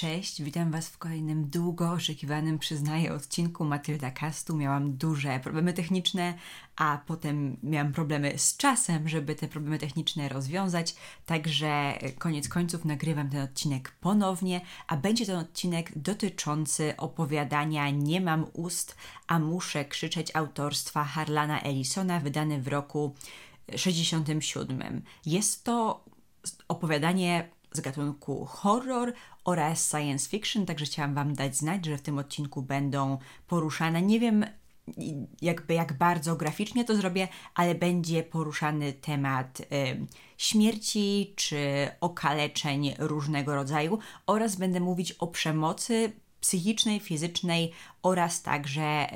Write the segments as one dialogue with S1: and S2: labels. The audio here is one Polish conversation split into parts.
S1: Cześć, witam Was w kolejnym długo oczekiwanym, przyznaję, odcinku Matylda Castu. Miałam duże problemy techniczne, a potem miałam problemy z czasem, żeby te problemy techniczne rozwiązać. Także koniec końców nagrywam ten odcinek ponownie, a będzie ten odcinek dotyczący opowiadania Nie mam ust, a muszę krzyczeć autorstwa Harlana Ellisona, wydany w roku 67. Jest to opowiadanie z gatunku horror oraz science fiction, także chciałam Wam dać znać, że w tym odcinku będą poruszane, nie wiem jakby jak bardzo graficznie to zrobię, ale będzie poruszany temat y, śmierci czy okaleczeń różnego rodzaju oraz będę mówić o przemocy psychicznej, fizycznej oraz także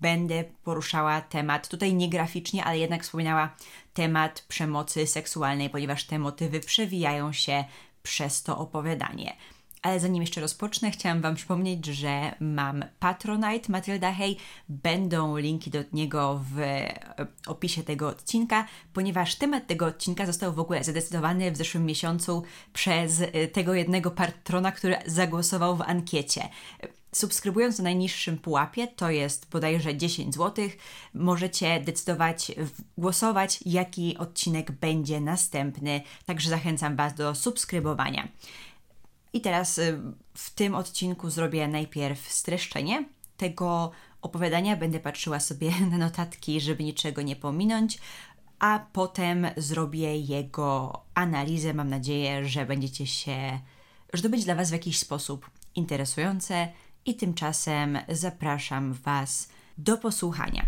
S1: będę poruszała temat, tutaj nie graficznie, ale jednak wspominała temat przemocy seksualnej, ponieważ te motywy przewijają się przez to opowiadanie. Ale zanim jeszcze rozpocznę, chciałam Wam przypomnieć, że mam Patronite Matylda Hey. Będą linki do niego w opisie tego odcinka, ponieważ temat tego odcinka został w ogóle zadecydowany w zeszłym miesiącu przez tego jednego patrona, który zagłosował w ankiecie. Subskrybując na najniższym pułapie, to jest bodajże 10 zł, możecie decydować, głosować, jaki odcinek będzie następny. Także zachęcam Was do subskrybowania. I teraz y, w tym odcinku zrobię najpierw streszczenie tego opowiadania. Będę patrzyła sobie na notatki, żeby niczego nie pominąć, a potem zrobię jego analizę. Mam nadzieję, że będziecie się, że to będzie dla Was w jakiś sposób interesujące i tymczasem zapraszam Was do posłuchania.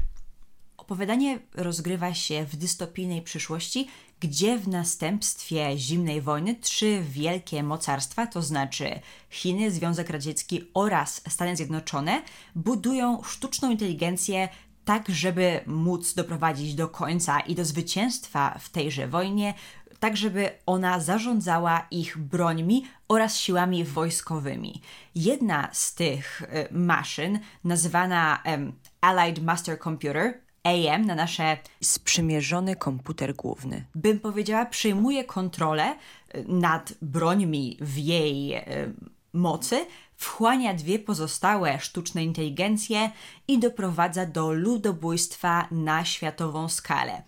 S1: Opowiadanie rozgrywa się w dystopijnej przyszłości, gdzie w następstwie zimnej wojny trzy wielkie mocarstwa, to znaczy Chiny, Związek Radziecki oraz Stany Zjednoczone, budują sztuczną inteligencję tak, żeby móc doprowadzić do końca i do zwycięstwa w tejże wojnie, tak żeby ona zarządzała ich brońmi oraz siłami wojskowymi. Jedna z tych y, maszyn, nazywana um, Allied Master Computer, AM na nasze sprzymierzony komputer główny. Bym powiedziała, przejmuje kontrolę y, nad brońmi w jej y, mocy, wchłania dwie pozostałe sztuczne inteligencje i doprowadza do ludobójstwa na światową skalę.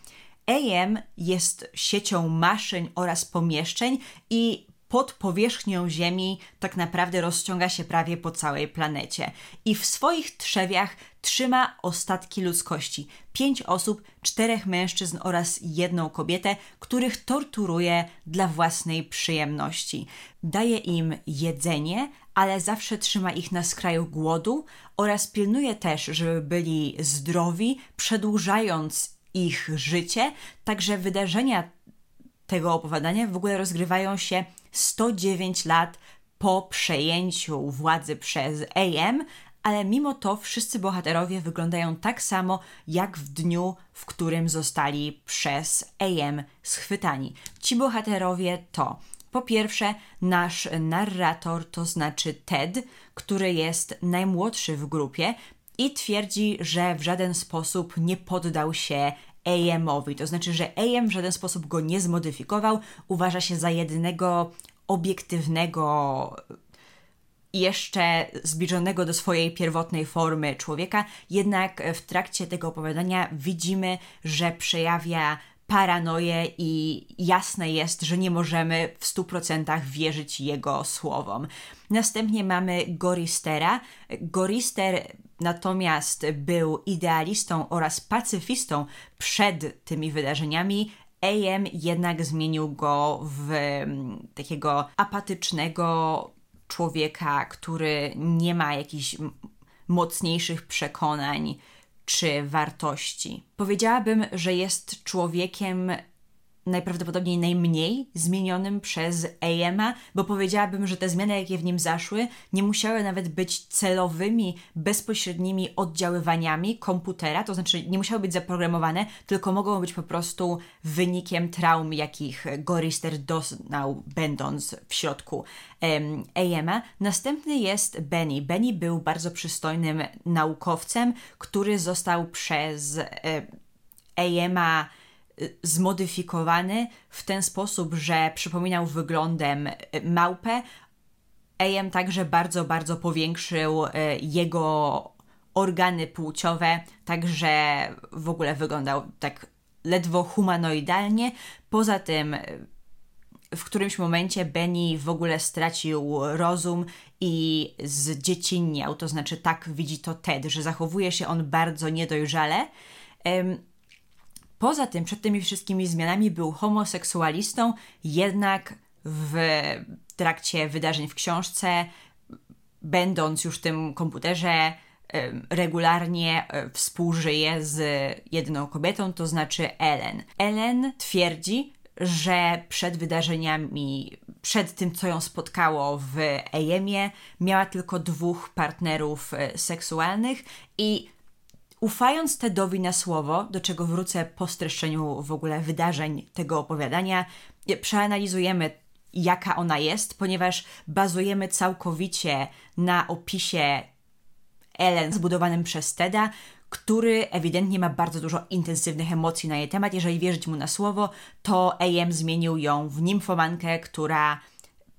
S1: AM jest siecią maszyn oraz pomieszczeń i pod powierzchnią Ziemi tak naprawdę rozciąga się prawie po całej planecie. I w swoich trzewiach trzyma ostatki ludzkości. Pięć osób, czterech mężczyzn oraz jedną kobietę, których torturuje dla własnej przyjemności. Daje im jedzenie, ale zawsze trzyma ich na skraju głodu oraz pilnuje też, żeby byli zdrowi, przedłużając ich życie. Także wydarzenia tego opowiadania w ogóle rozgrywają się 109 lat po przejęciu władzy przez AM, ale mimo to wszyscy bohaterowie wyglądają tak samo jak w dniu, w którym zostali przez AM schwytani. Ci bohaterowie to po pierwsze, nasz narrator, to znaczy Ted, który jest najmłodszy w grupie i twierdzi, że w żaden sposób nie poddał się AM-owi. To znaczy, że AM w żaden sposób go nie zmodyfikował, uważa się za jedynego obiektywnego jeszcze zbliżonego do swojej pierwotnej formy człowieka, jednak w trakcie tego opowiadania widzimy, że przejawia paranoję i jasne jest, że nie możemy w 100% wierzyć jego słowom. Następnie mamy Goristera. Gorister natomiast był idealistą oraz pacyfistą przed tymi wydarzeniami. AM jednak zmienił go w mm, takiego apatycznego człowieka, który nie ma jakichś mocniejszych przekonań czy wartości. Powiedziałabym, że jest człowiekiem najprawdopodobniej najmniej zmienionym przez AM-a, bo powiedziałabym, że te zmiany, jakie w nim zaszły, nie musiały nawet być celowymi, bezpośrednimi oddziaływaniami komputera, to znaczy nie musiały być zaprogramowane, tylko mogą być po prostu wynikiem traum, jakich Gorister doznał, będąc w środku um, AM-a. Następny jest Benny. Benny był bardzo przystojnym naukowcem, który został przez e, AM-a zmodyfikowany w ten sposób, że przypominał wyglądem małpę AM także bardzo, bardzo powiększył e, jego organy płciowe, także w ogóle wyglądał tak ledwo humanoidalnie. Poza tym w którymś momencie Benny w ogóle stracił rozum i zdziecinniał, to znaczy tak widzi to Ted, że zachowuje się on bardzo niedojrzale. Poza tym, przed tymi wszystkimi zmianami był homoseksualistą, jednak w trakcie wydarzeń w książce, będąc już w tym komputerze, regularnie e, współżyje z jedną kobietą, to znaczy Ellen. Ellen twierdzi, że przed wydarzeniami, przed tym, co ją spotkało w Ejemie, miała tylko dwóch partnerów e, seksualnych i ufając Tedowi na słowo, do czego wrócę po streszczeniu w ogóle wydarzeń tego opowiadania, przeanalizujemy jaka ona jest, ponieważ bazujemy całkowicie na opisie Ellen zbudowanym przez Teda, który ewidentnie ma bardzo dużo intensywnych emocji na jej temat. Jeżeli wierzyć mu na słowo, to AM zmienił ją w nimfomankę, która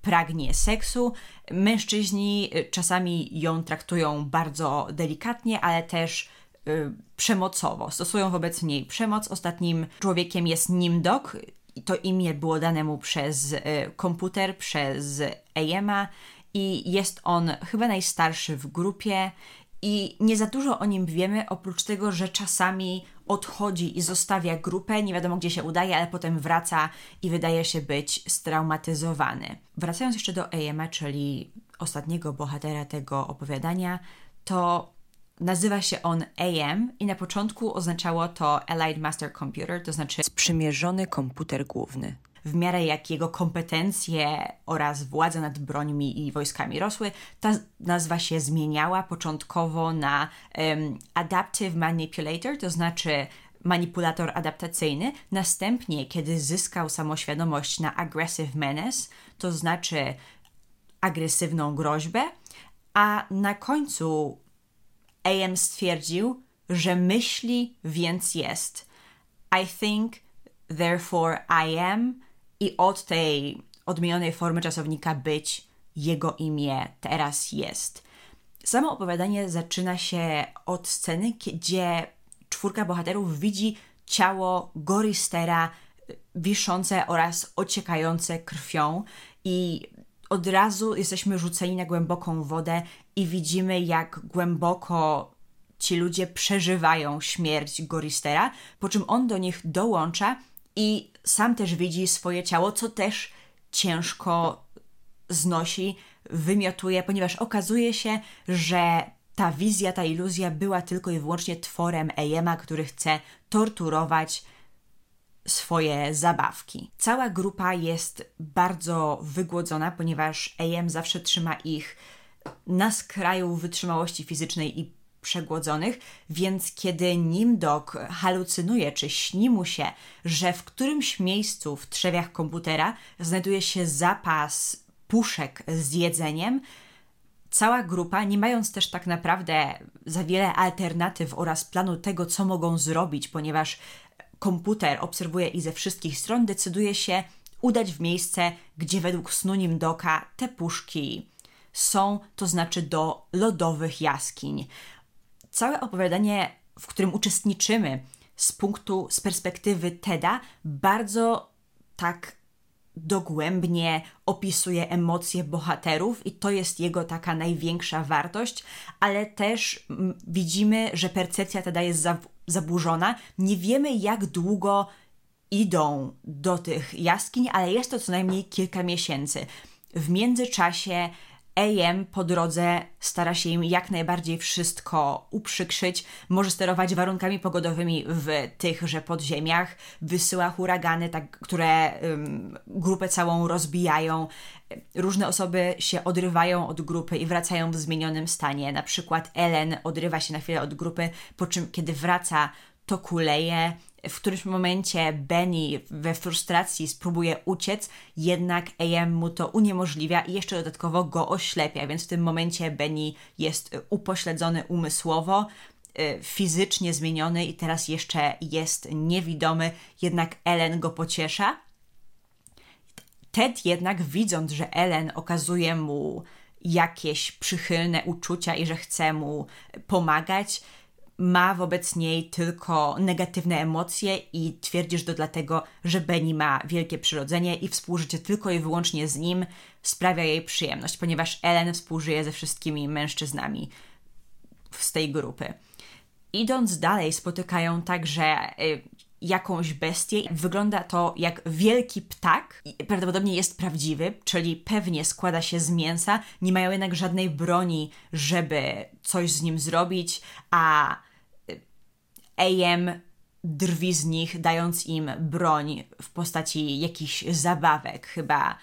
S1: pragnie seksu. Mężczyźni y, czasami ją traktują bardzo delikatnie, ale też y, przemocowo. Stosują wobec niej przemoc. Ostatnim człowiekiem jest Nimdok. To imię było dane mu przez y, komputer, przez AM-a i jest on chyba najstarszy w grupie i nie za dużo o nim wiemy, oprócz tego, że czasami odchodzi i zostawia grupę, nie wiadomo gdzie się udaje, ale potem wraca i wydaje się być straumatyzowany. Wracając jeszcze do Ejema, czyli ostatniego bohatera tego opowiadania, to nazywa się on AM i na początku oznaczało to Allied Master Computer, to znaczy sprzymierzony komputer główny w miarę jak jego kompetencje oraz władza nad brońmi i wojskami rosły, ta nazwa się zmieniała początkowo na um, Adaptive Manipulator, to znaczy manipulator adaptacyjny. Następnie, kiedy zyskał samoświadomość na Aggressive Menace, to znaczy agresywną groźbę, a na końcu AM stwierdził, że myśli, więc jest. I think, therefore I am, i od tej odmienionej formy czasownika być jego imię teraz jest. Samo opowiadanie zaczyna się od sceny, gdzie czwórka bohaterów widzi ciało Goristera wiszące oraz ociekające krwią i od razu jesteśmy rzuceni na głęboką wodę i widzimy, jak głęboko ci ludzie przeżywają śmierć Goristera, po czym on do nich dołącza i sam też widzi swoje ciało, co też ciężko znosi, wymiotuje, ponieważ okazuje się, że ta wizja, ta iluzja była tylko i wyłącznie tworem Ejema, który chce torturować swoje zabawki. Cała grupa jest bardzo wygłodzona, ponieważ Ejem zawsze trzyma ich na skraju wytrzymałości fizycznej i przegłodzonych, więc kiedy Nimdok halucynuje czy śni mu się, że w którymś miejscu w trzewiach komputera znajduje się zapas puszek z jedzeniem, cała grupa, nie mając też tak naprawdę za wiele alternatyw oraz planu tego, co mogą zrobić, ponieważ komputer obserwuje ich ze wszystkich stron, decyduje się udać w miejsce, gdzie według snu Nimdoka te puszki są, to znaczy do lodowych jaskiń. Całe opowiadanie, w którym uczestniczymy z punktu, z perspektywy Teda, bardzo tak dogłębnie opisuje emocje bohaterów i to jest jego taka największa wartość, ale też widzimy, że percepcja Teda jest zaburzona. Nie wiemy, jak długo idą do tych jaskiń, ale jest to co najmniej kilka miesięcy. W międzyczasie AM po drodze stara się im jak najbardziej wszystko uprzykrzyć, może sterować warunkami pogodowymi w tychże podziemiach, wysyła huragany, tak, które grupę całą rozbijają. Różne osoby się odrywają od grupy i wracają w zmienionym stanie. Na przykład Ellen odrywa się na chwilę od grupy, po czym kiedy wraca, to kuleje, w którymś momencie Benny we frustracji spróbuje uciec, jednak AM mu to uniemożliwia i jeszcze dodatkowo go oślepia, więc w tym momencie Benny jest upośledzony umysłowo, y, fizycznie zmieniony i teraz jeszcze jest niewidomy, jednak Ellen go pociesza. Ted jednak widząc, że Ellen okazuje mu jakieś przychylne uczucia i że chce mu pomagać, ma wobec niej tylko negatywne emocje i twierdzi, że to dlatego, że Benny ma wielkie przyrodzenie i współżycie tylko i wyłącznie z nim sprawia jej przyjemność, ponieważ Ellen współżyje ze wszystkimi mężczyznami z tej grupy. Idąc dalej, spotykają także y, jakąś bestię. Wygląda to jak wielki ptak. Prawdopodobnie jest prawdziwy, czyli pewnie składa się z mięsa. Nie mają jednak żadnej broni, żeby coś z nim zrobić, a AM drwi z nich, dając im broń w postaci jakichś zabawek, chyba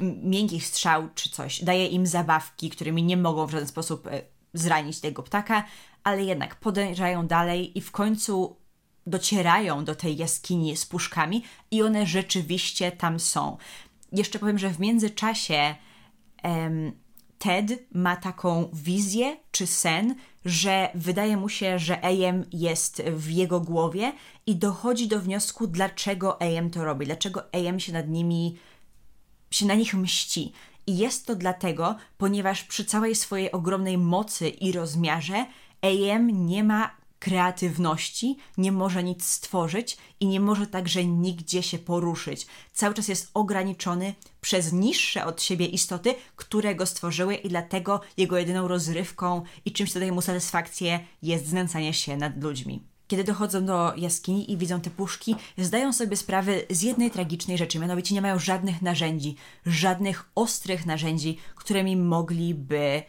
S1: miękkich strzał czy coś. Daje im zabawki, którymi nie mogą w żaden sposób y, zranić tego ptaka, ale jednak podejrzają dalej i w końcu docierają do tej jaskini z puszkami i one rzeczywiście tam są. Jeszcze powiem, że w międzyczasie em, Ted ma taką wizję czy sen, że wydaje mu się, że AM jest w jego głowie i dochodzi do wniosku, dlaczego AM to robi, dlaczego AM się nad nimi, się na nich mści. I jest to dlatego, ponieważ przy całej swojej ogromnej mocy i rozmiarze AM nie ma kreatywności, nie może nic stworzyć i nie może także nigdzie się poruszyć. Cały czas jest ograniczony przez niższe od siebie istoty, które go stworzyły i dlatego jego jedyną rozrywką i czymś, co daje mu satysfakcję, jest znęcanie się nad ludźmi. Kiedy dochodzą do jaskini i widzą te puszki, zdają sobie sprawę z jednej tragicznej rzeczy, mianowicie nie mają żadnych narzędzi, żadnych ostrych narzędzi, którymi mogliby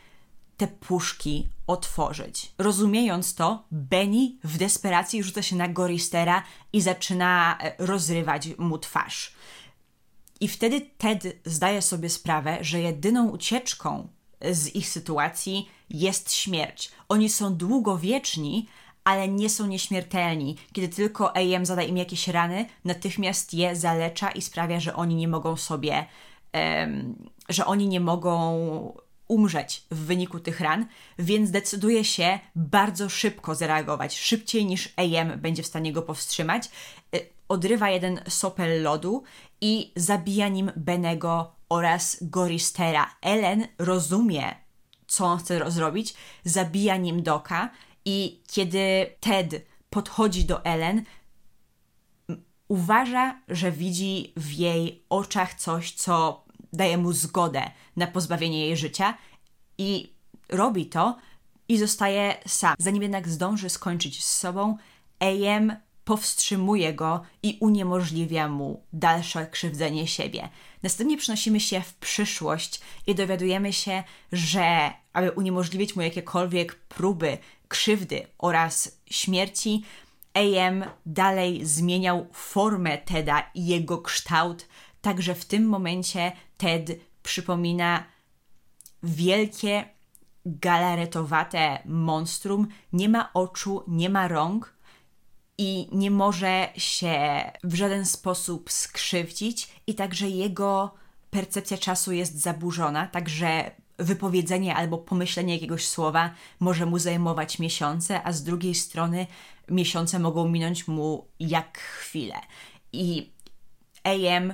S1: te puszki otworzyć. Rozumiejąc to, Benny w desperacji rzuca się na Goristera i zaczyna e, rozrywać mu twarz. I wtedy Ted zdaje sobie sprawę, że jedyną ucieczką z ich sytuacji jest śmierć. Oni są długowieczni, ale nie są nieśmiertelni. Kiedy tylko AM zada im jakieś rany, natychmiast je zalecza i sprawia, że oni nie mogą sobie, um, że oni nie mogą umrzeć w wyniku tych ran, więc decyduje się bardzo szybko zareagować, szybciej niż AM będzie w stanie go powstrzymać. Y, odrywa jeden sopel lodu i zabija nim Benego oraz Goristera. Ellen rozumie, co on chce zrobić, zabija nim Doka i kiedy Ted podchodzi do Ellen, uważa, że widzi w jej oczach coś, co daje mu zgodę na pozbawienie jej życia i robi to i zostaje sam. Zanim jednak zdąży skończyć z sobą, AM powstrzymuje go i uniemożliwia mu dalsze krzywdzenie siebie. Następnie przenosimy się w przyszłość i dowiadujemy się, że aby uniemożliwić mu jakiekolwiek próby krzywdy oraz śmierci, AM dalej zmieniał formę Teda i jego kształt, także w tym momencie Ted przypomina wielkie, galaretowate monstrum, nie ma oczu, nie ma rąk i nie może się w żaden sposób skrzywdzić, i także jego percepcja czasu jest zaburzona, także wypowiedzenie albo pomyślenie jakiegoś słowa może mu zajmować miesiące, a z drugiej strony miesiące mogą minąć mu jak chwilę. I AM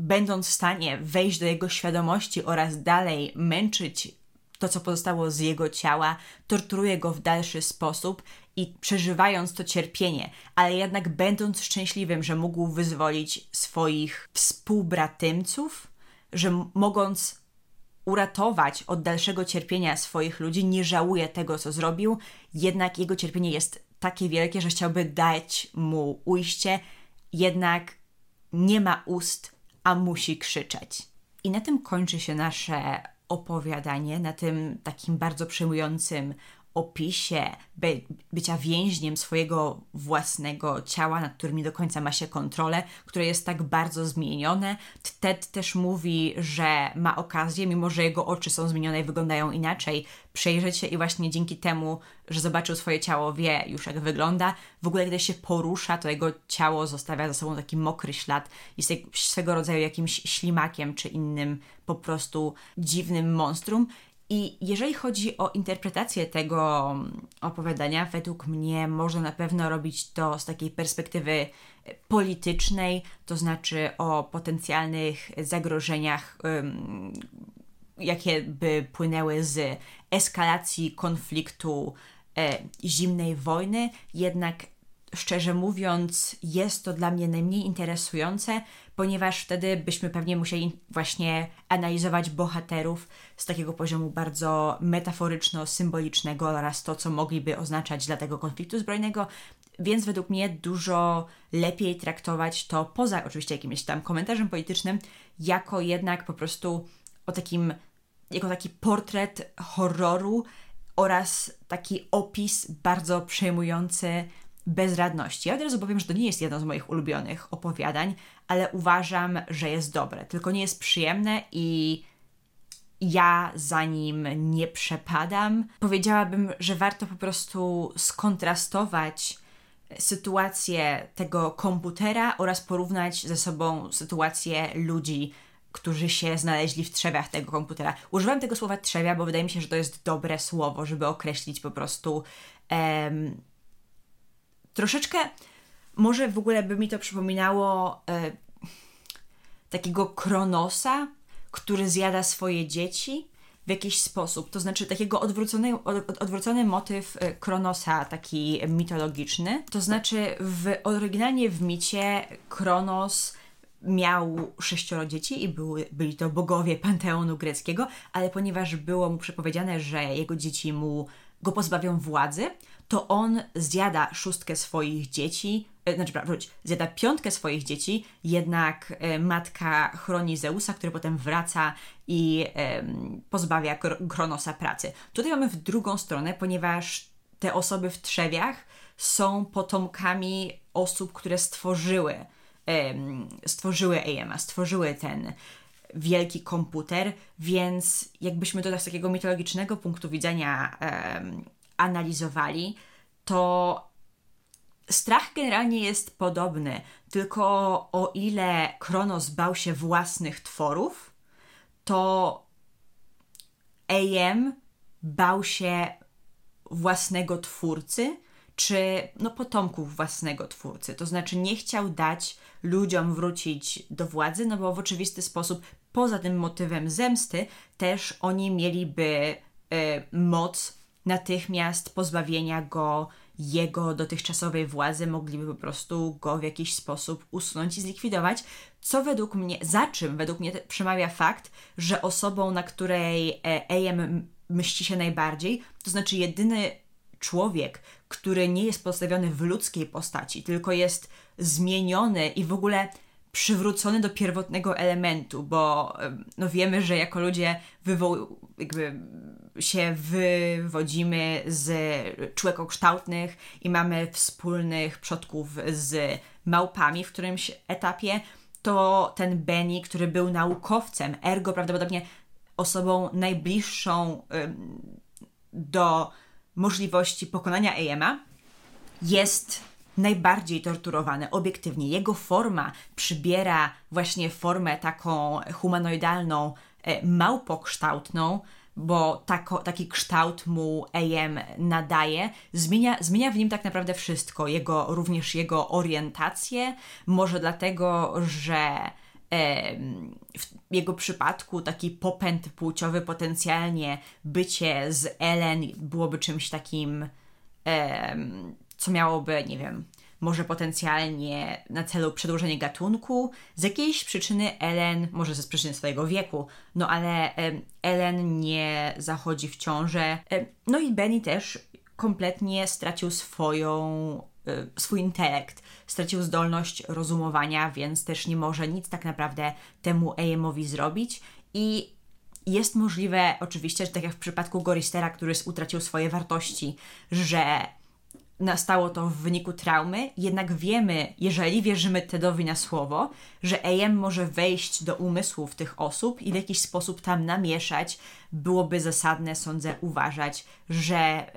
S1: będąc w stanie wejść do jego świadomości oraz dalej męczyć to, co pozostało z jego ciała, torturuje go w dalszy sposób i przeżywając to cierpienie, ale jednak będąc szczęśliwym, że mógł wyzwolić swoich współbratymców, że mogąc uratować od dalszego cierpienia swoich ludzi, nie żałuje tego, co zrobił, jednak jego cierpienie jest takie wielkie, że chciałby dać mu ujście, jednak nie ma ust, a musi krzyczeć. I na tym kończy się nasze opowiadanie, na tym takim bardzo przejmującym opisie by, bycia więźniem swojego własnego ciała, nad którym nie do końca ma się kontrolę, które jest tak bardzo zmienione. Ted też mówi, że ma okazję, mimo że jego oczy są zmienione i wyglądają inaczej, przejrzeć się i właśnie dzięki temu, że zobaczył swoje ciało, wie już jak wygląda. W ogóle, gdy się porusza, to jego ciało zostawia za sobą taki mokry ślad, jest swego rodzaju jakimś ślimakiem czy innym po prostu dziwnym monstrum. I jeżeli chodzi o interpretację tego opowiadania, według mnie można na pewno robić to z takiej perspektywy politycznej, to znaczy o potencjalnych zagrożeniach jakie by płynęły z eskalacji konfliktu e, zimnej wojny, jednak szczerze mówiąc, jest to dla mnie najmniej interesujące, ponieważ wtedy byśmy pewnie musieli właśnie analizować bohaterów z takiego poziomu bardzo metaforyczno-symbolicznego oraz to, co mogliby oznaczać dla tego konfliktu zbrojnego. Więc według mnie dużo lepiej traktować to poza oczywiście jakimś tam komentarzem politycznym, jako jednak po prostu o takim, jako taki portret horroru oraz taki opis bardzo przejmujący bezradności. Ja od razu powiem, że to nie jest jedno z moich ulubionych opowiadań, ale uważam, że jest dobre. Tylko nie jest przyjemne i ja za nim nie przepadam. Powiedziałabym, że warto po prostu skontrastować sytuację tego komputera oraz porównać ze sobą sytuację ludzi, którzy się znaleźli w trzewiach tego komputera. Używam tego słowa trzewia, bo wydaje mi się, że to jest dobre słowo, żeby określić po prostu em, troszeczkę, może w ogóle by mi to przypominało e, takiego Kronosa, który zjada swoje dzieci w jakiś sposób. To znaczy takiego odwrócony, od, odwrócony motyw e, Kronosa, taki mitologiczny. To znaczy w, oryginalnie w micie Kronos miał sześcioro dzieci i były, byli to bogowie panteonu greckiego, ale ponieważ było mu przepowiedziane, że jego dzieci mu go pozbawią władzy, to on zjada szóstkę swoich dzieci, e, znaczy, wróć, zjada piątkę swoich dzieci, jednak e, matka chroni Zeusa, który potem wraca i pozbawia Kronosa pracy. Tutaj mamy w drugą stronę, ponieważ te osoby w trzewiach są potomkami osób, które stworzyły, stworzyły AMA, stworzyły ten wielki komputer, więc jakbyśmy to z takiego mitologicznego punktu widzenia analizowali, to strach generalnie jest podobny, tylko o ile Kronos bał się własnych tworów, to AM bał się własnego twórcy, czy no, potomków własnego twórcy. To znaczy nie chciał dać ludziom wrócić do władzy, no bo w oczywisty sposób, poza tym motywem zemsty, też oni mieliby y, moc natychmiast pozbawienia go jego dotychczasowej władzy, mogliby po prostu go w jakiś sposób usunąć i zlikwidować, co według mnie, za czym według mnie przemawia fakt, że osobą, na której e, AM myśli się najbardziej, to znaczy jedyny człowiek, który nie jest postawiony w ludzkiej postaci, tylko jest zmieniony i w ogóle przywrócony do pierwotnego elementu, bo no wiemy, że jako ludzie jakby się wywodzimy z człekokształtnych i mamy wspólnych przodków z małpami w którymś etapie, to ten Benny, który był naukowcem, ergo prawdopodobnie osobą najbliższą do możliwości pokonania Ejema, jest najbardziej torturowany obiektywnie. Jego forma przybiera właśnie formę taką humanoidalną, e, małpokształtną, bo tako, taki kształt mu AM nadaje, zmienia, zmienia w nim tak naprawdę wszystko, jego, również jego orientację, może dlatego, że w jego przypadku taki popęd płciowy, potencjalnie bycie z Ellen byłoby czymś takim, co miałoby, nie wiem, może potencjalnie na celu przedłużenie gatunku. Z jakiejś przyczyny Ellen, może ze przyczyny swojego wieku, no ale Ellen nie zachodzi w ciążę. No i Benny też kompletnie stracił swoją, e, swój intelekt, stracił zdolność rozumowania, więc też nie może nic tak naprawdę temu AM-owi zrobić. I jest możliwe, oczywiście, że tak jak w przypadku Goristera, który utracił swoje wartości, że nastało to w wyniku traumy, jednak wiemy, jeżeli wierzymy Tedowi na słowo, że AM może wejść do umysłów tych osób i w jakiś sposób tam namieszać, byłoby zasadne, sądzę, uważać, że,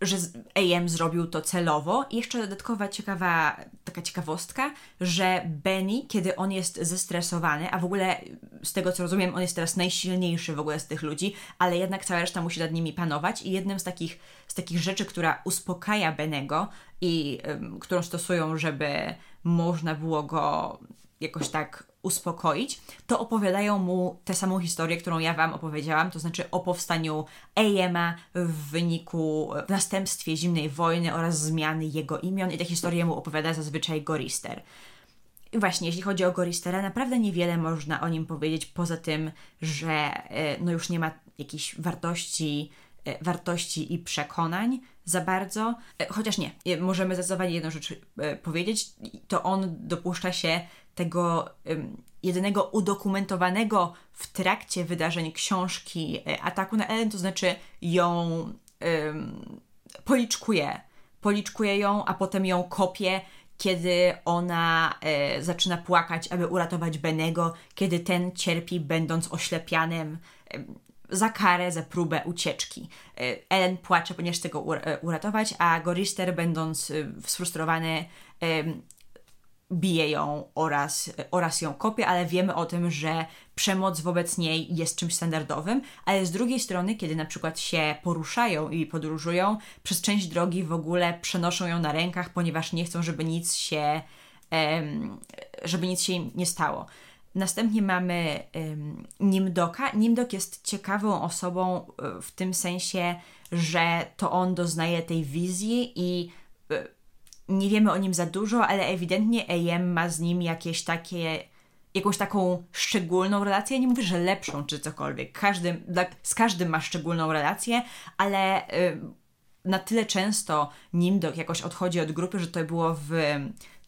S1: yy, że AM zrobił to celowo. I jeszcze dodatkowa ciekawa, taka ciekawostka, że Benny, kiedy on jest zestresowany, a w ogóle z tego co rozumiem, on jest teraz najsilniejszy w ogóle z tych ludzi, ale jednak cała reszta musi nad nimi panować i jednym z takich, z takich rzeczy, która uspokaja Benego i yy, którą stosują, żeby można było go jakoś tak uspokoić, to opowiadają mu tę samą historię, którą ja Wam opowiedziałam, to znaczy o powstaniu Ejema w wyniku, w następstwie zimnej wojny oraz zmiany jego imion i tę historię mu opowiada zazwyczaj Gorister. I właśnie, jeśli chodzi o Goristera, naprawdę niewiele można o nim powiedzieć, poza tym, że e, no już nie ma jakichś wartości, wartości i przekonań za bardzo. E, chociaż nie, możemy zdecydowanie jedną rzecz powiedzieć, to on dopuszcza się tego jedynego udokumentowanego w trakcie wydarzeń książki ataku na Ellen, to znaczy ją policzkuje. Policzkuje ją, a potem ją kopie kiedy ona e, zaczyna płakać, aby uratować Benego, kiedy ten cierpi, będąc oślepianym e, za karę, za próbę ucieczki. E, Ellen płacze, ponieważ chce go e, uratować, a Gorister, będąc e, sfrustrowany, bije ją oraz, oraz ją kopie, ale wiemy o tym, że przemoc wobec niej jest czymś standardowym, ale z drugiej strony, kiedy na przykład się poruszają i podróżują, przez część drogi w ogóle przenoszą ją na rękach, ponieważ nie chcą, żeby nic się, żeby nic się nie stało. Następnie mamy Nimdoka. Nimdok jest ciekawą osobą e, w tym sensie, że to on doznaje tej wizji i e, nie wiemy o nim za dużo, ale ewidentnie AM ma z nim jakieś takie, jakąś taką szczególną relację. Nie mówię, że lepszą czy cokolwiek. Każdy, z każdym ma szczególną relację, ale y, na tyle często Nimdok jakoś odchodzi od grupy, że to było w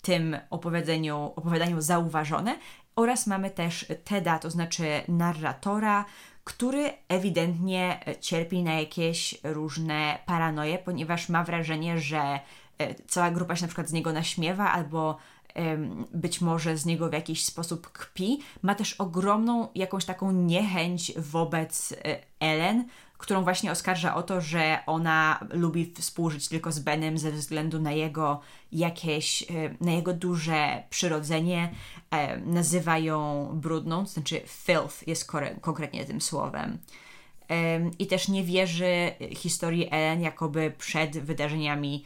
S1: tym opowiadaniu, opowiadaniu zauważone. Oraz mamy też Teda, to znaczy narratora, który ewidentnie cierpi na jakieś różne paranoje, ponieważ ma wrażenie, że E, cała grupa się na przykład z niego naśmiewa albo być może z niego w jakiś sposób kpi. Ma też ogromną jakąś taką niechęć wobec e, Ellen, którą właśnie oskarża o to, że ona lubi współżyć tylko z Benem ze względu na jego jakieś, e, na jego duże przyrodzenie. Nazywa ją brudną, to znaczy filth jest konkretnie tym słowem. I też nie wierzy historii Ellen jakoby przed wydarzeniami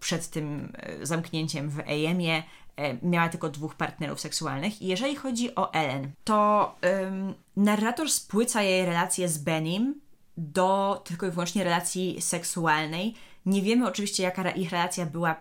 S1: przed tym e, zamknięciem w AM-ie e, miała tylko dwóch partnerów seksualnych. I jeżeli chodzi o Ellen, to narrator spłyca jej relację z Benim do tylko i wyłącznie relacji seksualnej. Nie wiemy oczywiście, jaka ich relacja była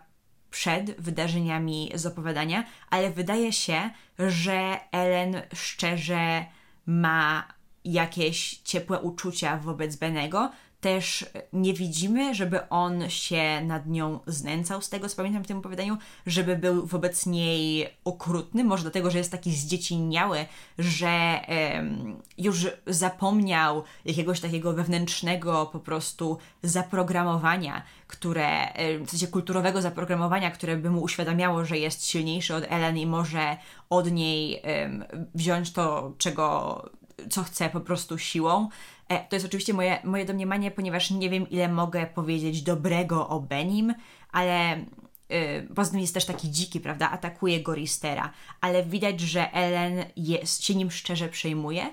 S1: przed wydarzeniami z opowiadania, ale wydaje się, że Ellen szczerze ma jakieś ciepłe uczucia wobec Benego, też nie widzimy, żeby on się nad nią znęcał, z tego co pamiętam w tym opowiadaniu, żeby był wobec niej okrutny, może dlatego, że jest taki zdzieciniały, że um, już zapomniał jakiegoś takiego wewnętrznego po prostu zaprogramowania, które, w sensie kulturowego zaprogramowania, które by mu uświadamiało, że jest silniejszy od Ellen i może od niej um, wziąć to, czego, co chce po prostu siłą. E, to jest oczywiście moje, moje domniemanie, ponieważ nie wiem, ile mogę powiedzieć dobrego o Benim, ale yy, poza tym jest też taki dziki, prawda? Atakuje Goristera, ale widać, że Ellen jest, się nim szczerze przejmuje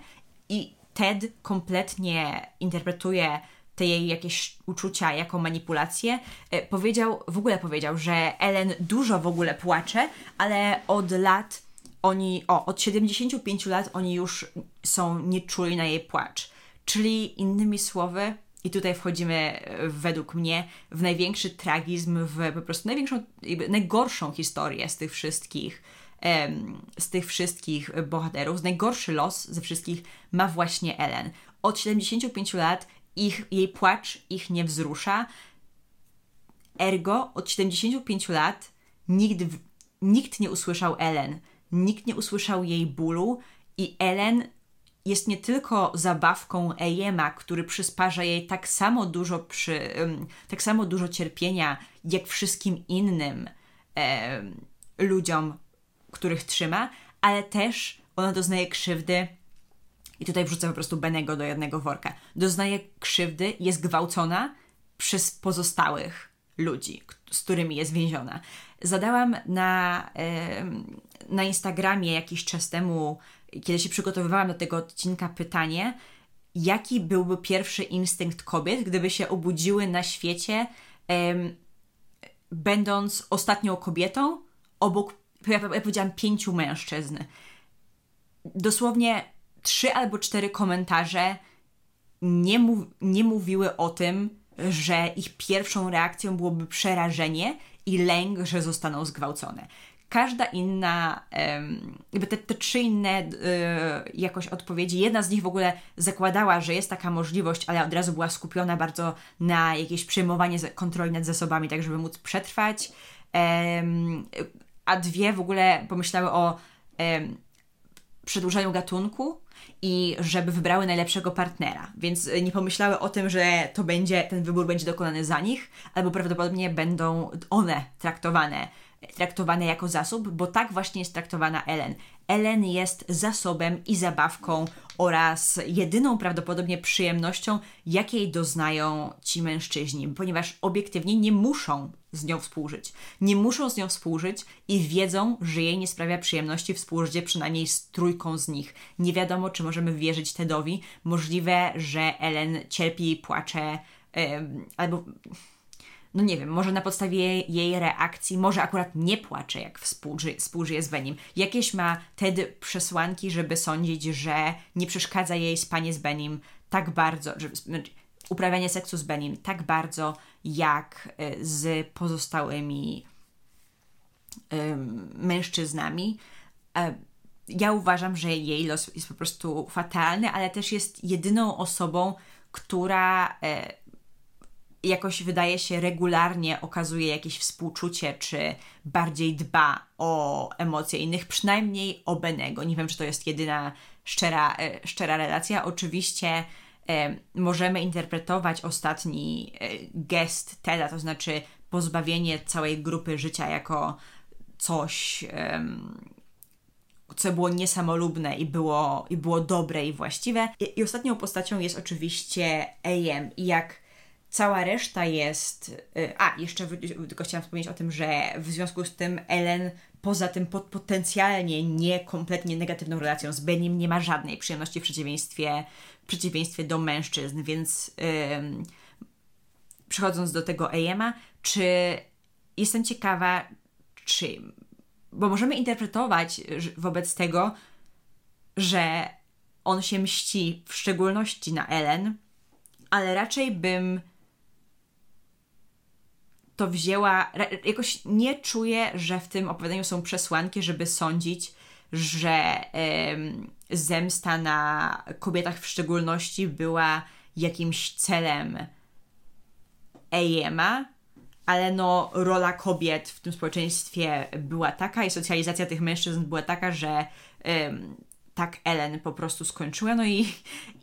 S1: i Ted kompletnie interpretuje te jej jakieś uczucia jako manipulację. Yy, powiedział, w ogóle powiedział, że Ellen dużo w ogóle płacze, ale od lat oni, o, od 75 lat oni już są nieczuli na jej płacz. Czyli innymi słowy, i tutaj wchodzimy e, według mnie w największy tragizm, w po prostu największą, najgorszą historię z tych wszystkich z tych wszystkich bohaterów, najgorszy los ze wszystkich ma właśnie Ellen. Od 75 lat ich, jej płacz ich nie wzrusza. Ergo, od 75 lat nikt, nikt nie usłyszał Ellen, nikt nie usłyszał jej bólu i Ellen jest nie tylko zabawką Ejema, który przysparza jej tak samo dużo, przy, tak samo dużo cierpienia, jak wszystkim innym ludziom, których trzyma, ale też ona doznaje krzywdy i tutaj wrzucę po prostu Benego do jednego worka. Doznaje krzywdy, jest gwałcona przez pozostałych ludzi, z którymi jest więziona. Zadałam na, na Instagramie jakiś czas temu kiedy się przygotowywałam do tego odcinka, pytanie, jaki byłby pierwszy instynkt kobiet, gdyby się obudziły na świecie, będąc ostatnią kobietą obok, ja, ja powiedziałam, pięciu mężczyzn. dosłownie trzy albo cztery komentarze nie, nie mówiły o tym, że ich pierwszą reakcją byłoby przerażenie i lęk, że zostaną zgwałcone. Każda inna, jakby te, te trzy inne e, jakoś odpowiedzi, jedna z nich w ogóle zakładała, że jest taka możliwość, ale od razu była skupiona bardzo na jakieś przejmowanie kontroli nad zasobami, tak żeby móc przetrwać. A dwie w ogóle pomyślały o przedłużaniu gatunku i żeby wybrały najlepszego partnera. Więc nie pomyślały o tym, że to będzie, ten wybór będzie dokonany za nich, albo prawdopodobnie będą one traktowane traktowane jako zasób, bo tak właśnie jest traktowana Ellen. Ellen jest zasobem i zabawką oraz jedyną prawdopodobnie przyjemnością, jakiej doznają ci mężczyźni, ponieważ obiektywnie nie muszą z nią współżyć. Nie muszą z nią współżyć i wiedzą, że jej nie sprawia przyjemności współżycie przynajmniej z trójką z nich. Nie wiadomo, czy możemy wierzyć Tedowi. Możliwe, że Ellen cierpi płacze, yy, albo no nie wiem, może na podstawie jej reakcji, może akurat nie płacze, jak współży, współżyje z Benim. Jakieś ma Ted przesłanki, żeby sądzić, że nie przeszkadza jej spanie z Benim tak bardzo, znaczy, uprawianie seksu z Benim tak bardzo, jak e, z pozostałymi mężczyznami. E, ja uważam, że jej los jest po prostu fatalny, ale też jest jedyną osobą, która e, jakoś wydaje się regularnie okazuje jakieś współczucie, czy bardziej dba o emocje innych, przynajmniej o Benego. Nie wiem, czy to jest jedyna szczera, e, szczera relacja. Oczywiście e, możemy interpretować ostatni e, gest Teda, to znaczy pozbawienie całej grupy życia jako coś, co było niesamolubne i było, i było dobre i właściwe. I, I ostatnią postacią jest oczywiście AM. I jak Cała reszta jest. Y, a, jeszcze tylko chciałam wspomnieć o tym, że w związku z tym Ellen poza tym potencjalnie nie kompletnie negatywną relacją z Benim nie ma żadnej przyjemności w przeciwieństwie, w przeciwieństwie do mężczyzn, więc przechodząc do tego Ejema, czy jestem ciekawa, czy. Bo możemy interpretować wobec tego, że on się mści w szczególności na Ellen, ale raczej bym to wzięła. Jakoś nie czuję, że w tym opowiadaniu są przesłanki, żeby sądzić, że zemsta na kobietach w szczególności była jakimś celem Ejema, ale no rola kobiet w tym społeczeństwie była taka i socjalizacja tych mężczyzn była taka, że tak Ellen po prostu skończyła. No i,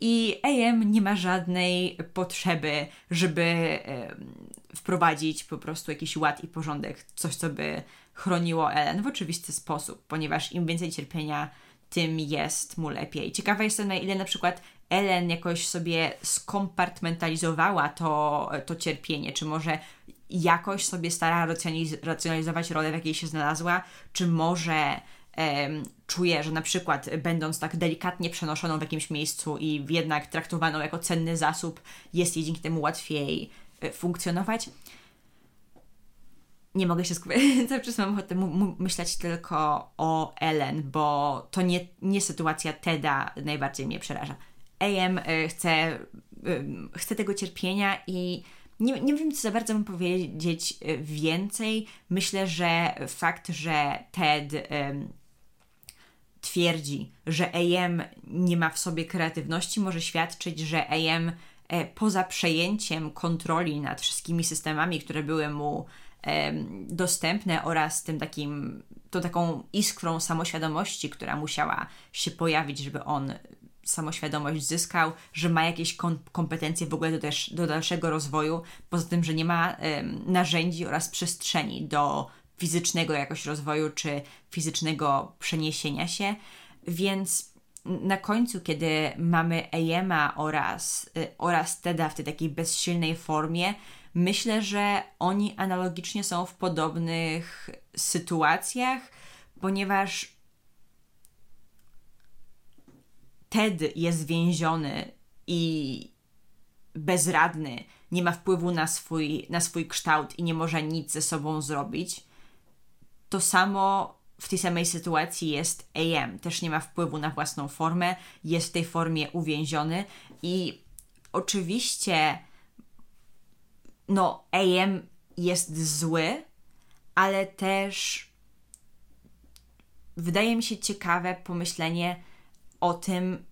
S1: i AM nie ma żadnej potrzeby, żeby wprowadzić po prostu jakiś ład i porządek, coś, co by chroniło Ellen w oczywisty sposób, ponieważ im więcej cierpienia, tym jest mu lepiej. Ciekawa jestem, na ile na przykład Ellen jakoś sobie skompartmentalizowała to, to cierpienie, czy może jakoś sobie stara racjonalizować rolę, w jakiej się znalazła, czy może um, czuje, że na przykład będąc tak delikatnie przenoszoną w jakimś miejscu i jednak traktowaną jako cenny zasób, jest jej dzięki temu łatwiej funkcjonować. Nie mogę się skupić, cały czas mam ochotę myśleć tylko o Ellen, bo to nie, nie sytuacja Teda najbardziej mnie przeraża. AM e, chce, e, chce tego cierpienia i nie, nie wiem, co za bardzo bym powiedzieć więcej. Myślę, że fakt, że Ted twierdzi, że AM nie ma w sobie kreatywności, może świadczyć, że AM poza przejęciem kontroli nad wszystkimi systemami, które były mu dostępne oraz tym takim, tą taką iskrą samoświadomości, która musiała się pojawić, żeby on samoświadomość zyskał, że ma jakieś kom kompetencje w ogóle do, też, do dalszego rozwoju, poza tym, że nie ma narzędzi oraz przestrzeni do fizycznego jakoś rozwoju czy fizycznego przeniesienia się, więc na końcu, kiedy mamy Ejema oraz, y, oraz Teda w tej takiej bezsilnej formie, myślę, że oni analogicznie są w podobnych sytuacjach, ponieważ Ted jest więziony i bezradny, nie ma wpływu na swój, na swój kształt i nie może nic ze sobą zrobić. To samo w tej samej sytuacji jest AM. Też nie ma wpływu na własną formę, jest w tej formie uwięziony i oczywiście no AM jest zły, ale też wydaje mi się ciekawe pomyślenie o tym,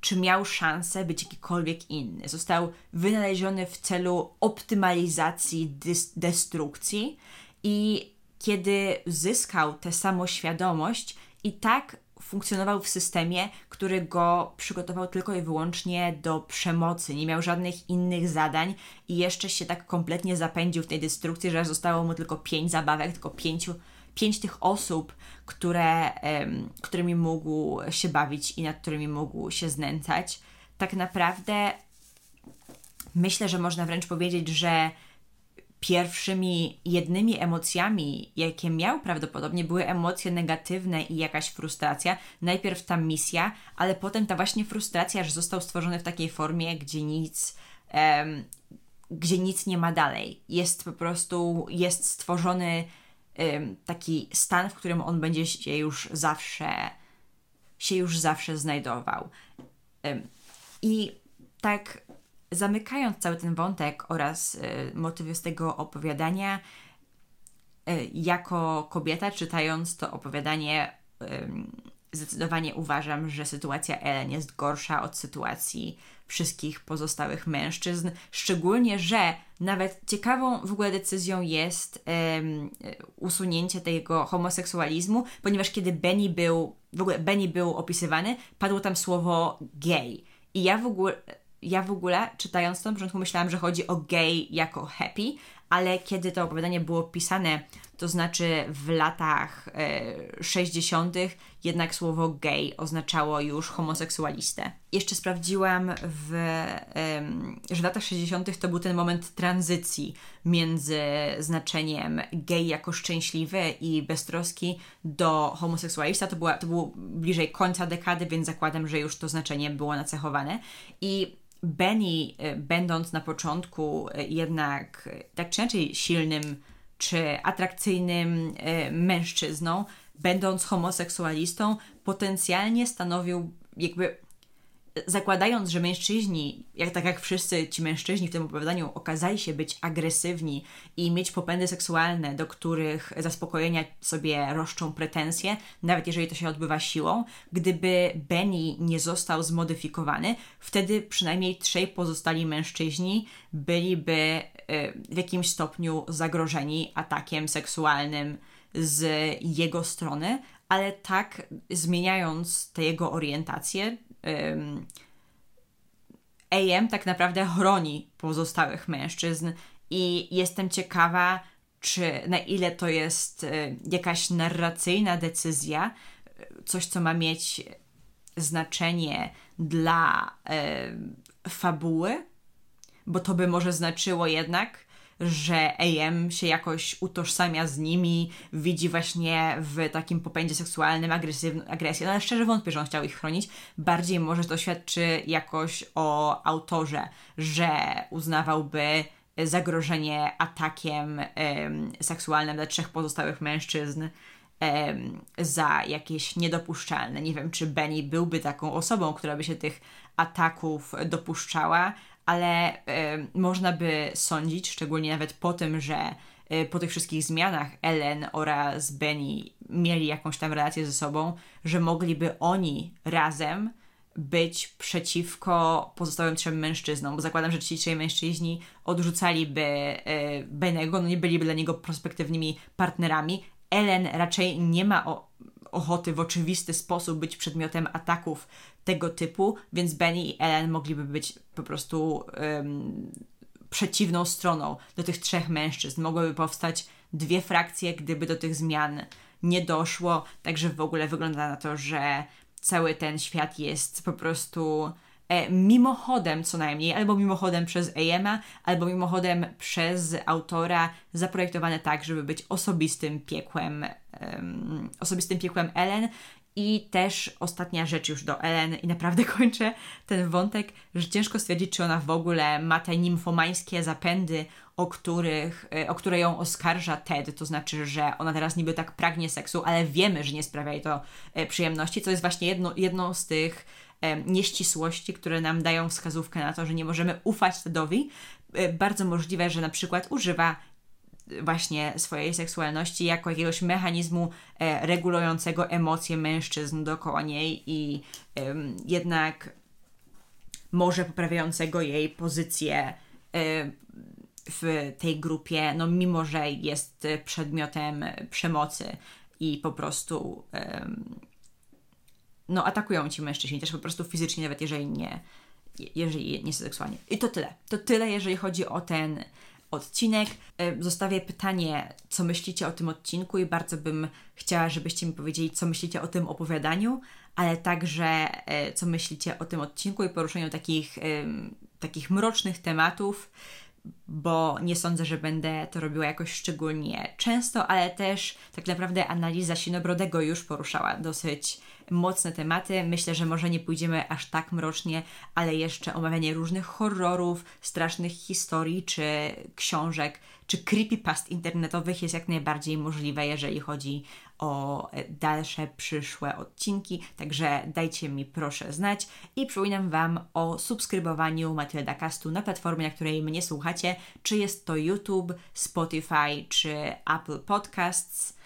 S1: czy miał szansę być jakikolwiek inny. Został wynaleziony w celu optymalizacji destrukcji i kiedy zyskał tę samoświadomość i tak funkcjonował w systemie, który go przygotował tylko i wyłącznie do przemocy, nie miał żadnych innych zadań i jeszcze się tak kompletnie zapędził w tej destrukcji, że zostało mu tylko pięć zabawek, tylko pięciu, pięć tych osób, które, którymi mógł się bawić i nad którymi mógł się znęcać. Tak naprawdę myślę, że można wręcz powiedzieć, że pierwszymi jednymi emocjami, jakie miał prawdopodobnie, były emocje negatywne i jakaś frustracja. Najpierw ta misja, ale potem ta właśnie frustracja, że został stworzony w takiej formie, gdzie nic, um, gdzie nic nie ma dalej. Jest po prostu, jest stworzony um, taki stan, w którym on będzie się już zawsze, się już zawsze znajdował. Um, I tak zamykając cały ten wątek oraz y, motywy z tego opowiadania, y, jako kobieta czytając to opowiadanie, y, zdecydowanie uważam, że sytuacja Ellen jest gorsza od sytuacji wszystkich pozostałych mężczyzn. Szczególnie, że nawet ciekawą w ogóle decyzją jest usunięcie tego homoseksualizmu, ponieważ kiedy Benny był, w ogóle Benny był opisywany, padło tam słowo gay. I ja w ogóle ja w ogóle czytając to na początku myślałam, że chodzi o gay jako happy, ale kiedy to opowiadanie było pisane, to znaczy w latach e, 60., jednak słowo gay oznaczało już homoseksualistę. Jeszcze sprawdziłam, w, że w latach 60. to był ten moment tranzycji między znaczeniem gay jako szczęśliwy i beztroski do homoseksualista. To, była, to było bliżej końca dekady, więc zakładam, że już to znaczenie było nacechowane. I Benny, e, będąc na początku e, jednak e, tak czy inaczej silnym czy atrakcyjnym mężczyzną, będąc homoseksualistą, potencjalnie stanowił jakby zakładając, że mężczyźni, jak tak jak wszyscy ci mężczyźni w tym opowiadaniu, okazali się być agresywni i mieć popędy seksualne, do których zaspokojenia sobie roszczą pretensje, nawet jeżeli to się odbywa siłą, gdyby Benny nie został zmodyfikowany, wtedy przynajmniej trzej pozostali mężczyźni byliby e, w jakimś stopniu zagrożeni atakiem seksualnym z jego strony, ale tak zmieniając tę jego orientację, AM tak naprawdę chroni pozostałych mężczyzn i jestem ciekawa, czy na ile to jest y, jakaś narracyjna decyzja, coś, co ma mieć znaczenie dla fabuły, bo to by może znaczyło jednak, że AM się jakoś utożsamia z nimi, widzi właśnie w takim popędzie seksualnym agresję, no ale szczerze wątpię, że on chciał ich chronić. Bardziej może to świadczy jakoś o autorze, że uznawałby zagrożenie atakiem seksualnym dla trzech pozostałych mężczyzn za jakieś niedopuszczalne. Nie wiem, czy Benny byłby taką osobą, która by się tych ataków dopuszczała, ale y, można by sądzić, szczególnie nawet po tym, że y, po tych wszystkich zmianach Ellen oraz Benny mieli jakąś tam relację ze sobą, że mogliby oni razem być przeciwko pozostałym trzem mężczyznom, bo zakładam, że ci trzej mężczyźni odrzucaliby y, Benego, no nie byliby dla niego prospektywnymi partnerami. Ellen raczej nie ma o, ochoty w oczywisty sposób być przedmiotem ataków tego typu, więc Benny i Ellen mogliby być po prostu um, przeciwną stroną do tych trzech mężczyzn. Mogłyby powstać dwie frakcje, gdyby do tych zmian nie doszło. Także w ogóle wygląda na to, że cały ten świat jest po prostu e, mimochodem co najmniej, albo mimochodem przez AM-a, albo mimochodem przez autora zaprojektowane tak, żeby być osobistym piekłem, um, osobistym piekłem Ellen I też ostatnia rzecz już do Ellen i naprawdę kończę ten wątek, że ciężko stwierdzić, czy ona w ogóle ma te nimfomańskie zapędy, o, których, e, o które ją oskarża Ted, to znaczy, że ona teraz niby tak pragnie seksu, ale wiemy, że nie sprawia jej to e, przyjemności, co jest właśnie jedno, jedną z tych e, nieścisłości, które nam dają wskazówkę na to, że nie możemy ufać Tedowi. Bardzo możliwe, że na przykład używa właśnie swojej seksualności jako jakiegoś mechanizmu regulującego emocje mężczyzn dookoła niej i jednak może poprawiającego jej pozycję w tej grupie, no mimo że jest przedmiotem przemocy i po prostu no atakują ci mężczyźni też po prostu fizycznie, nawet jeżeli nie, jeżeli nie seksualnie. I to tyle. To tyle, jeżeli chodzi o ten odcinek. Zostawię pytanie, co myślicie o tym odcinku i bardzo bym chciała, żebyście mi powiedzieli, co myślicie o tym opowiadaniu, ale także e, co myślicie o tym odcinku i poruszeniu takich, takich mrocznych tematów, bo nie sądzę, że będę to robiła jakoś szczególnie często, ale też tak naprawdę analiza Sinobrodego już poruszała dosyć mocne tematy. Myślę, że może nie pójdziemy aż tak mrocznie, ale jeszcze omawianie różnych horrorów, strasznych historii czy książek, czy creepypast internetowych jest jak najbardziej możliwe, jeżeli chodzi o dalsze przyszłe odcinki, także dajcie mi proszę znać i przypominam Wam o subskrybowaniu Matylda Castu na platformie, na której mnie słuchacie, czy jest to YouTube, Spotify czy Apple Podcasts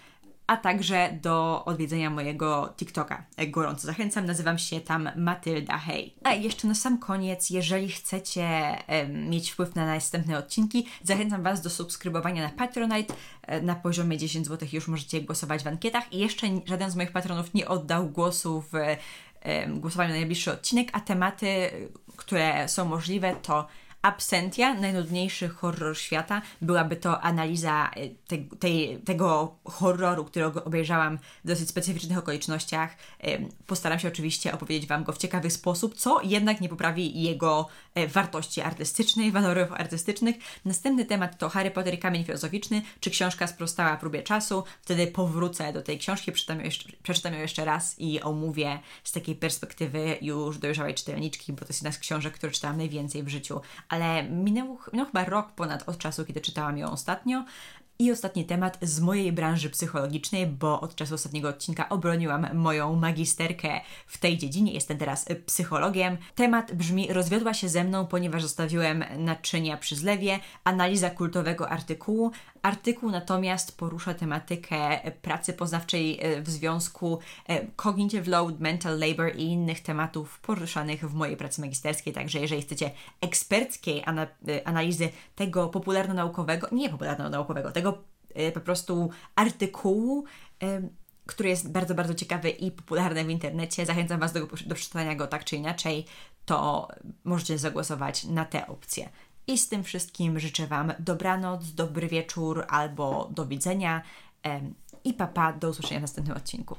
S1: a także do odwiedzenia mojego TikToka. Gorąco zachęcam, nazywam się tam Matylda Hej. A jeszcze na sam koniec, jeżeli chcecie mieć wpływ na następne odcinki, zachęcam Was do subskrybowania na Patronite. E, na poziomie 10 zł już możecie głosować w ankietach i jeszcze żaden z moich patronów nie oddał głosu w głosowaniu na najbliższy odcinek, a tematy, które są możliwe to Absentia, najnudniejszy horror świata, byłaby to analiza e, te, tego horroru, którego obejrzałam w dosyć specyficznych okolicznościach. Postaram się oczywiście opowiedzieć Wam go w ciekawy sposób, co jednak nie poprawi jego e, wartości artystycznej, walorów artystycznych. Następny temat to Harry Potter i Kamień Filozoficzny, czy książka sprostała próbie czasu. Wtedy powrócę do tej książki, przeczytam ją jeszcze, przeczytam ją jeszcze raz i omówię z takiej perspektywy już dojrzałej czytelniczki, bo to jest jedna z książek, które czytałam najwięcej w życiu ale minął, minął chyba rok ponad od czasu, kiedy czytałam ją ostatnio. I ostatni temat z mojej branży psychologicznej, bo od czasu ostatniego odcinka obroniłam moją magisterkę w tej dziedzinie. Jestem teraz psychologiem. Temat brzmi: Rozwiodła się ze mną, ponieważ zostawiłem naczynia przy zlewie. Analiza kultowego artykułu. Artykuł natomiast porusza tematykę pracy poznawczej e, w związku e, cognitive load, mental labor i innych tematów poruszanych w mojej pracy magisterskiej. Także jeżeli chcecie eksperckiej e, analizy tego popularno-naukowego, nie popularno-naukowego, tego po prostu artykułu, który jest bardzo, bardzo ciekawy i popularny w internecie. Zachęcam Was do, do przeczytania go tak czy inaczej, to możecie zagłosować na te opcje. I z tym wszystkim życzę Wam dobranoc, dobry wieczór albo do widzenia i papa, do usłyszenia w następnym odcinku.